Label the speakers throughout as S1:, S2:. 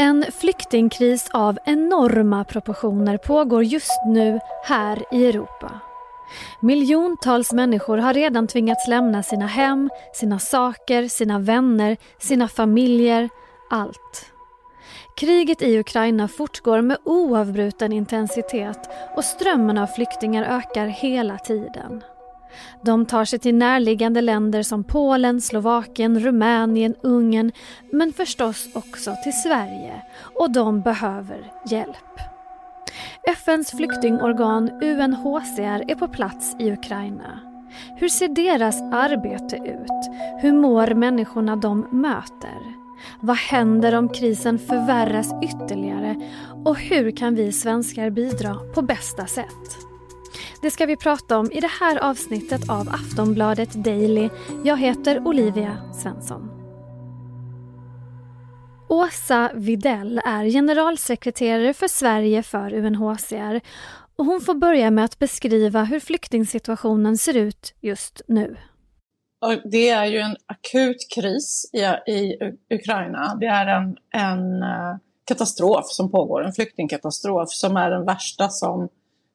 S1: En flyktingkris av enorma proportioner pågår just nu här i Europa. Miljontals människor har redan tvingats lämna sina hem, sina saker, sina vänner, sina familjer, allt. Kriget i Ukraina fortgår med oavbruten intensitet och strömmen av flyktingar ökar hela tiden. De tar sig till närliggande länder som Polen, Slovakien, Rumänien, Ungern men förstås också till Sverige och de behöver hjälp. FNs flyktingorgan UNHCR är på plats i Ukraina. Hur ser deras arbete ut? Hur mår människorna de möter? Vad händer om krisen förvärras ytterligare? Och hur kan vi svenskar bidra på bästa sätt? Det ska vi prata om i det här avsnittet av Aftonbladet Daily. Jag heter Olivia Svensson. Åsa Videll är generalsekreterare för Sverige för UNHCR och hon får börja med att beskriva hur flyktingsituationen ser ut just nu.
S2: Det är ju en akut kris i, i Ukraina. Det är en, en eh, katastrof som pågår, en flyktingkatastrof som är den värsta som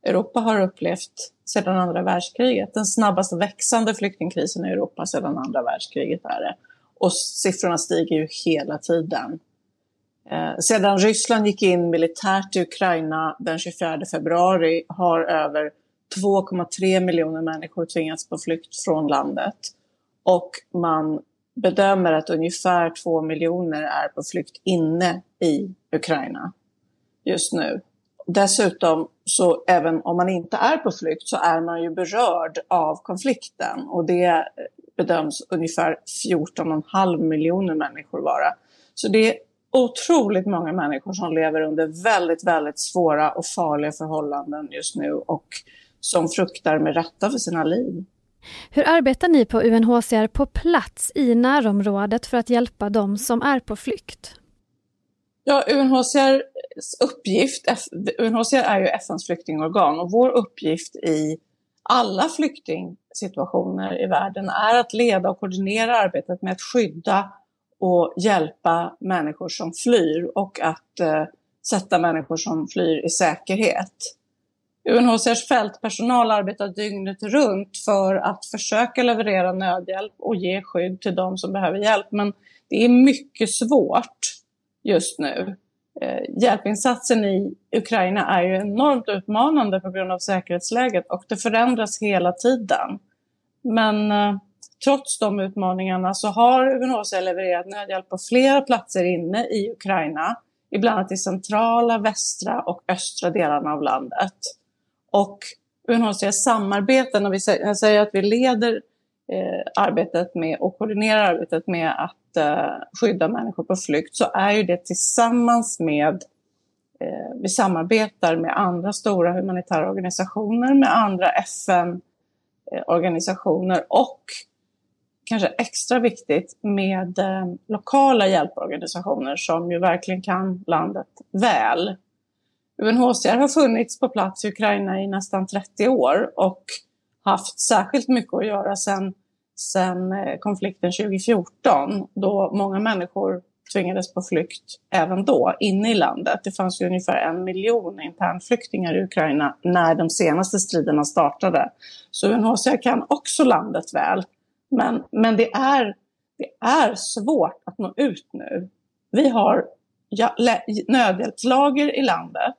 S2: Europa har upplevt sedan andra världskriget. Den snabbast växande flyktingkrisen i Europa sedan andra världskriget är det. Och siffrorna stiger ju hela tiden. Eh, sedan Ryssland gick in militärt i Ukraina den 24 februari har över 2,3 miljoner människor tvingats på flykt från landet. Och man bedömer att ungefär 2 miljoner är på flykt inne i Ukraina just nu. Dessutom, så även om man inte är på flykt så är man ju berörd av konflikten och det eh, bedöms ungefär 14,5 miljoner människor vara. Så det är otroligt många människor som lever under väldigt, väldigt svåra och farliga förhållanden just nu och som fruktar med rätta för sina liv.
S1: Hur arbetar ni på UNHCR på plats i närområdet för att hjälpa dem som är på flykt?
S2: Ja, UNHCRs uppgift, UNHCR är ju FNs flyktingorgan och vår uppgift i alla flyktingsituationer i världen är att leda och koordinera arbetet med att skydda och hjälpa människor som flyr och att eh, sätta människor som flyr i säkerhet. UNHCRs fältpersonal arbetar dygnet runt för att försöka leverera nödhjälp och ge skydd till de som behöver hjälp. Men det är mycket svårt just nu. Eh, hjälpinsatsen i Ukraina är ju enormt utmanande på grund av säkerhetsläget och det förändras hela tiden. Men eh, trots de utmaningarna så har UNHCR levererat nödhjälp på flera platser inne i Ukraina, ibland i centrala, västra och östra delarna av landet. Och UNHCR samarbetar, när vi säger att vi leder eh, Eh, arbetet med och koordinerar arbetet med att eh, skydda människor på flykt, så är ju det tillsammans med eh, vi samarbetar med andra stora humanitära organisationer, med andra FN-organisationer eh, och kanske extra viktigt med eh, lokala hjälporganisationer som ju verkligen kan landet väl. UNHCR har funnits på plats i Ukraina i nästan 30 år och haft särskilt mycket att göra sedan sen eh, konflikten 2014 då många människor tvingades på flykt även då, inne i landet. Det fanns ju ungefär en miljon internflyktingar i Ukraina när de senaste striderna startade. Så UNHCR kan också landet väl. Men, men det, är, det är svårt att nå ut nu. Vi har ja, nödhjälpslager i landet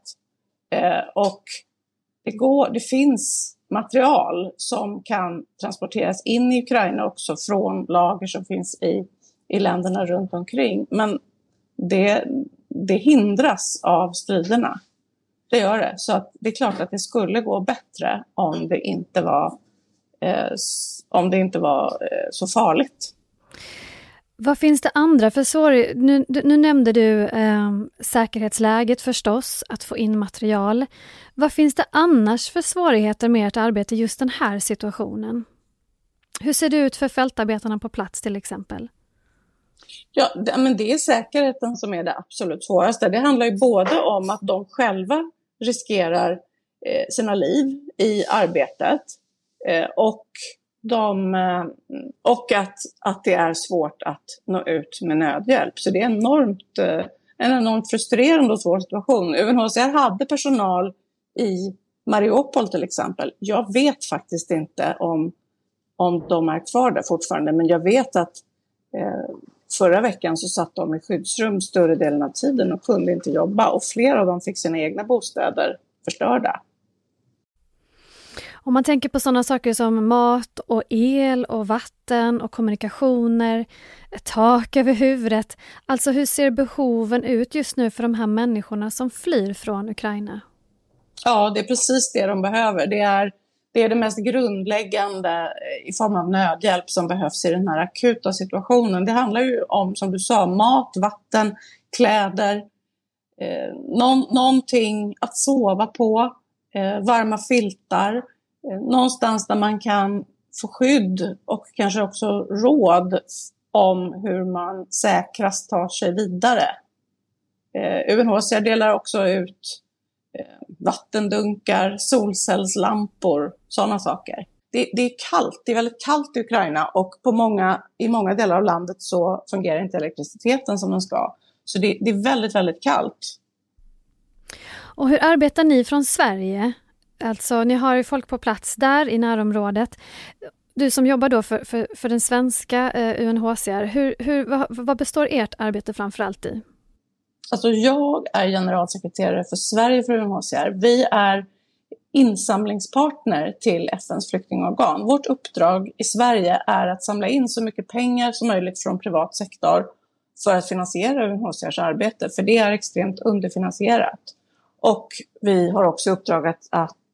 S2: eh, och det, går, det finns material som kan transporteras in i Ukraina också från lager som finns i, i länderna runt omkring. Men det, det hindras av striderna. Det gör det. Så att det är klart att det skulle gå bättre om det inte var, eh, om det inte var eh, så farligt.
S1: Vad finns det andra för svårigheter? Nu, nu, nämnde du eh, säkerhetsläget förstås, att få in material. Vad finns det annars för svårigheter med ert arbete i just den här situationen? Hur ser det ut för fältarbetarna på plats till exempel?
S2: Ja, det, men det är säkerheten som är det absolut svåraste. Det handlar ju både om att de själva riskerar eh, sina liv i arbetet eh, och, de, eh, och att, att det är svårt att nå ut med nödhjälp. Så det är enormt, eh, en enormt frustrerande och svår situation. UNHCR hade personal i Mariupol till exempel. Jag vet faktiskt inte om, om de är kvar där fortfarande, men jag vet att eh, Förra veckan så satt de i skyddsrum större delen av tiden och kunde inte jobba och flera av dem fick sina egna bostäder förstörda.
S1: Om man tänker på sådana saker som mat och el och vatten och kommunikationer, tak över huvudet. Alltså hur ser behoven ut just nu för de här människorna som flyr från Ukraina?
S2: Ja, det är precis det de behöver. Det är det är det mest grundläggande eh, i form av nödhjälp som behövs i den här akuta situationen. Det handlar ju om, som du sa, mat, vatten, kläder, eh, någon, någonting att sova på, eh, varma filtar, någonstans där man kan få skydd och kanske också råd om hur man säkrast tar sig vidare. Eh, UNHCR delar också ut Eh, vattendunkar, solcellslampor, sådana saker. Det, det, är kallt, det är väldigt kallt i Ukraina och på många, i många delar av landet så fungerar inte elektriciteten som den ska. Så det, det är väldigt, väldigt kallt.
S1: Och hur arbetar ni från Sverige? Alltså, ni har ju folk på plats där i närområdet. Du som jobbar då för, för, för den svenska eh, UNHCR, hur, hur, vad, vad består ert arbete framförallt i?
S2: Alltså jag är generalsekreterare för Sverige för UNHCR. Vi är insamlingspartner till FNs flyktingorgan. Vårt uppdrag i Sverige är att samla in så mycket pengar som möjligt från privat sektor för att finansiera UNHCRs arbete, för det är extremt underfinansierat. Och vi har också uppdraget att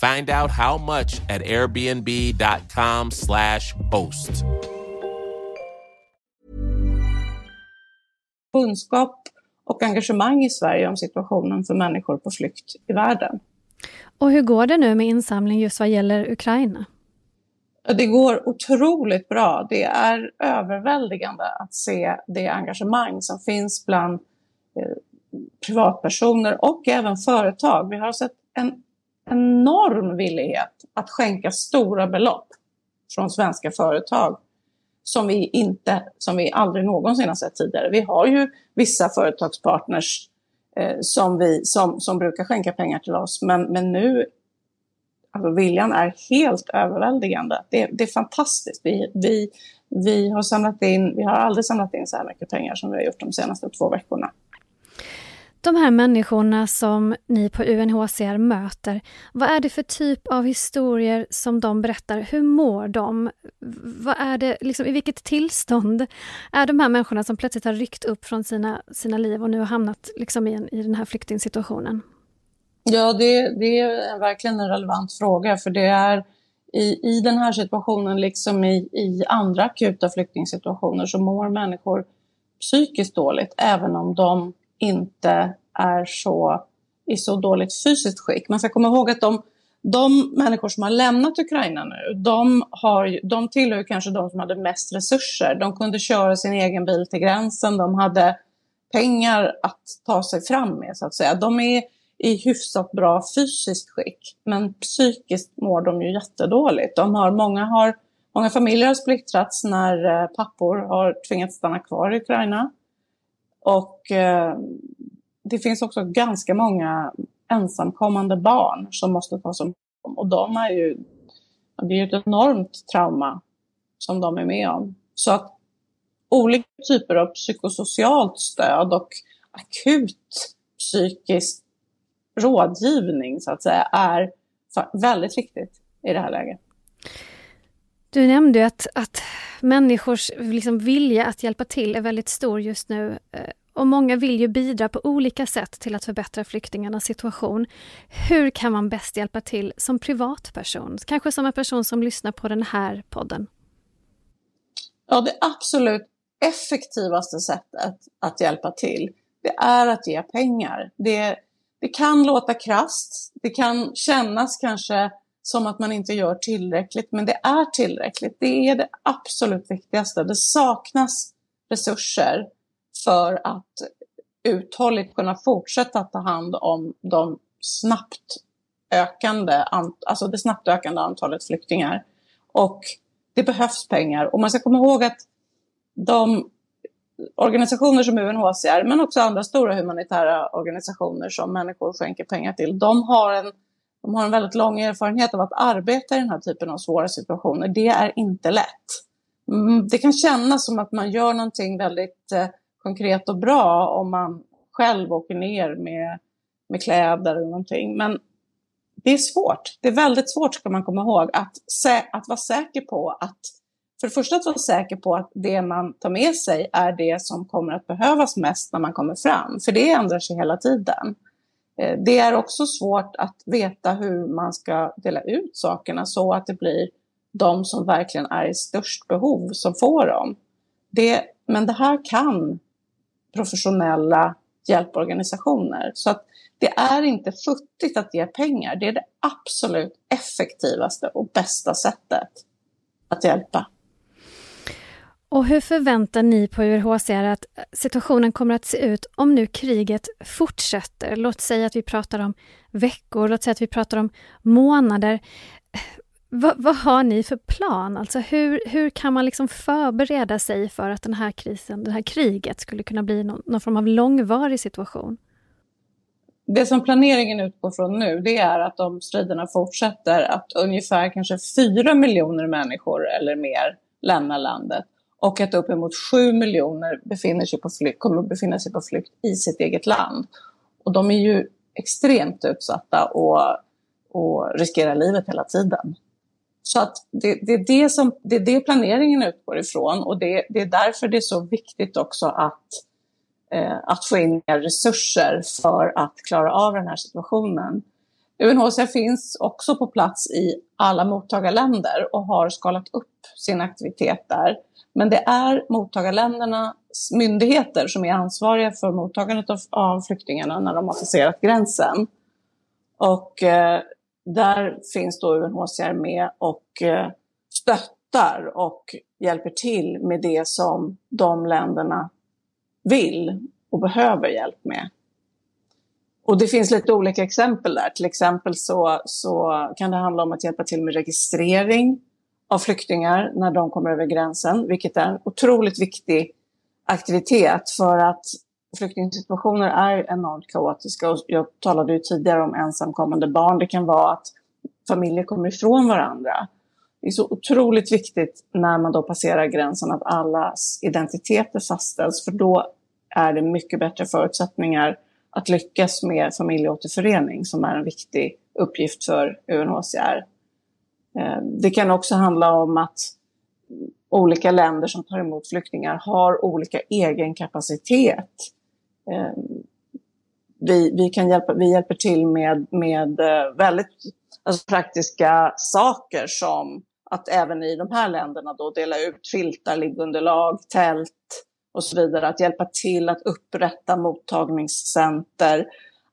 S3: Find out how much at airbnb.com/slash host.
S2: kunskap och engagemang i Sverige om situationen för människor på flykt i världen.
S1: Och hur går det nu med insamling just vad gäller Ukraina?
S2: Det går otroligt bra. Det är överväldigande att se det engagemang som finns bland eh, privatpersoner och även företag. Vi har sett en enorm villighet att skänka stora belopp från svenska företag som vi, inte, som vi aldrig någonsin har sett tidigare. Vi har ju vissa företagspartners eh, som, vi, som, som brukar skänka pengar till oss, men, men nu alltså viljan är helt överväldigande. Det, det är fantastiskt. Vi, vi, vi, har samlat in, vi har aldrig samlat in så här mycket pengar som vi har gjort de senaste två veckorna.
S1: De här människorna som ni på UNHCR möter, vad är det för typ av historier som de berättar? Hur mår de? Vad är det, liksom, I vilket tillstånd är de här människorna som plötsligt har ryckt upp från sina, sina liv och nu har hamnat liksom, i, en, i den här flyktingsituationen?
S2: Ja, det, det är verkligen en relevant fråga, för det är i, i den här situationen, liksom i, i andra akuta flyktingsituationer, så mår människor psykiskt dåligt, även om de inte är så, i så dåligt fysiskt skick. Man ska komma ihåg att de, de människor som har lämnat Ukraina nu, de, har, de tillhör kanske de som hade mest resurser. De kunde köra sin egen bil till gränsen, de hade pengar att ta sig fram med så att säga. De är i hyfsat bra fysiskt skick, men psykiskt mår de ju jättedåligt. De har, många, har, många familjer har splittrats när eh, pappor har tvingats stanna kvar i Ukraina. Och eh, det finns också ganska många ensamkommande barn som måste tas om och de är ju, det är ju ett enormt trauma som de är med om. Så att olika typer av psykosocialt stöd och akut psykisk rådgivning så att säga är väldigt viktigt i det här läget.
S1: Du nämnde att, att människors liksom vilja att hjälpa till är väldigt stor just nu. Eh, och många vill ju bidra på olika sätt till att förbättra flyktingarnas situation. Hur kan man bäst hjälpa till som privatperson? Kanske som en person som lyssnar på den här podden?
S2: Ja, det absolut effektivaste sättet att hjälpa till, det är att ge pengar. Det, det kan låta krast, det kan kännas kanske som att man inte gör tillräckligt, men det är tillräckligt. Det är det absolut viktigaste. Det saknas resurser för att uthålligt kunna fortsätta ta hand om de snabbt ökande, alltså det snabbt ökande antalet flyktingar. Och det behövs pengar. Och man ska komma ihåg att de organisationer som UNHCR, men också andra stora humanitära organisationer som människor skänker pengar till, de har en, de har en väldigt lång erfarenhet av att arbeta i den här typen av svåra situationer. Det är inte lätt. Mm, det kan kännas som att man gör någonting väldigt eh, konkret och bra om man själv åker ner med, med kläder eller någonting. Men det är svårt. Det är väldigt svårt, ska man komma ihåg, att, att vara säker på att för det första att vara säker på att det man tar med sig är det som kommer att behövas mest när man kommer fram, för det ändrar sig hela tiden. Eh, det är också svårt att veta hur man ska dela ut sakerna så att det blir de som verkligen är i störst behov som får dem. Det, men det här kan professionella hjälporganisationer. Så att det är inte futtigt att ge pengar. Det är det absolut effektivaste och bästa sättet att hjälpa.
S1: Och hur förväntar ni på UNHCR att eh, situationen kommer att se ut om nu kriget fortsätter? Låt säga att vi pratar om veckor, låt säga att vi pratar om månader. Eh, vad, vad har ni för plan? Alltså hur, hur kan man liksom förbereda sig för att den här krisen, det här kriget skulle kunna bli någon, någon form av långvarig situation?
S2: Det som planeringen utgår från nu, det är att om striderna fortsätter, att ungefär kanske fyra miljoner människor eller mer lämnar landet och att uppemot 7 miljoner befinner sig på flykt, kommer att befinna sig på flykt i sitt eget land. Och de är ju extremt utsatta och, och riskerar livet hela tiden. Så att det, det, är det, som, det är det planeringen utgår ifrån och det, det är därför det är så viktigt också att, eh, att få in mer resurser för att klara av den här situationen. UNHCR finns också på plats i alla mottagarländer och har skalat upp sin aktivitet där. Men det är mottagarländernas myndigheter som är ansvariga för mottagandet av, av flyktingarna när de har passerat gränsen. Och eh, där finns då UNHCR med och eh, stöttar och hjälper till med det som de länderna vill och behöver hjälp med. Och det finns lite olika exempel där. Till exempel så, så kan det handla om att hjälpa till med registrering av flyktingar när de kommer över gränsen, vilket är en otroligt viktig aktivitet för att flyktingsituationer är enormt kaotiska. Och jag talade ju tidigare om ensamkommande barn. Det kan vara att familjer kommer ifrån varandra. Det är så otroligt viktigt när man då passerar gränsen att allas identiteter fastställs, för då är det mycket bättre förutsättningar att lyckas med familjeåterförening som är en viktig uppgift för UNHCR. Eh, det kan också handla om att olika länder som tar emot flyktingar har olika egen kapacitet. Eh, vi, vi, kan hjälpa, vi hjälper till med, med eh, väldigt alltså praktiska saker som att även i de här länderna då dela ut filtar, liggunderlag, tält och så vidare. Att hjälpa till att upprätta mottagningscenter,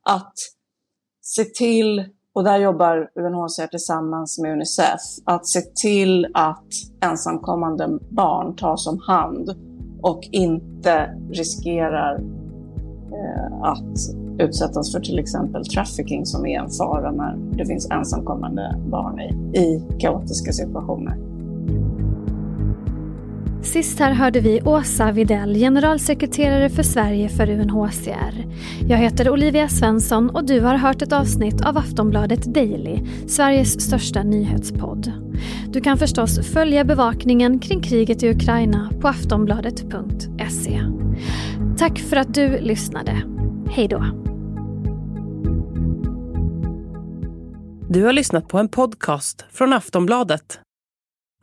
S2: att se till och där jobbar UNHCR tillsammans med Unicef, att se till att ensamkommande barn tas om hand och inte riskerar eh, att utsättas för till exempel trafficking som är en fara när det finns ensamkommande barn i, i kaotiska situationer.
S1: Sist här hörde vi Åsa Videll, generalsekreterare för Sverige för UNHCR. Jag heter Olivia Svensson och du har hört ett avsnitt av Aftonbladet Daily, Sveriges största nyhetspodd. Du kan förstås följa bevakningen kring kriget i Ukraina på aftonbladet.se. Tack för att du lyssnade. Hej då.
S4: Du har lyssnat på en podcast från Aftonbladet.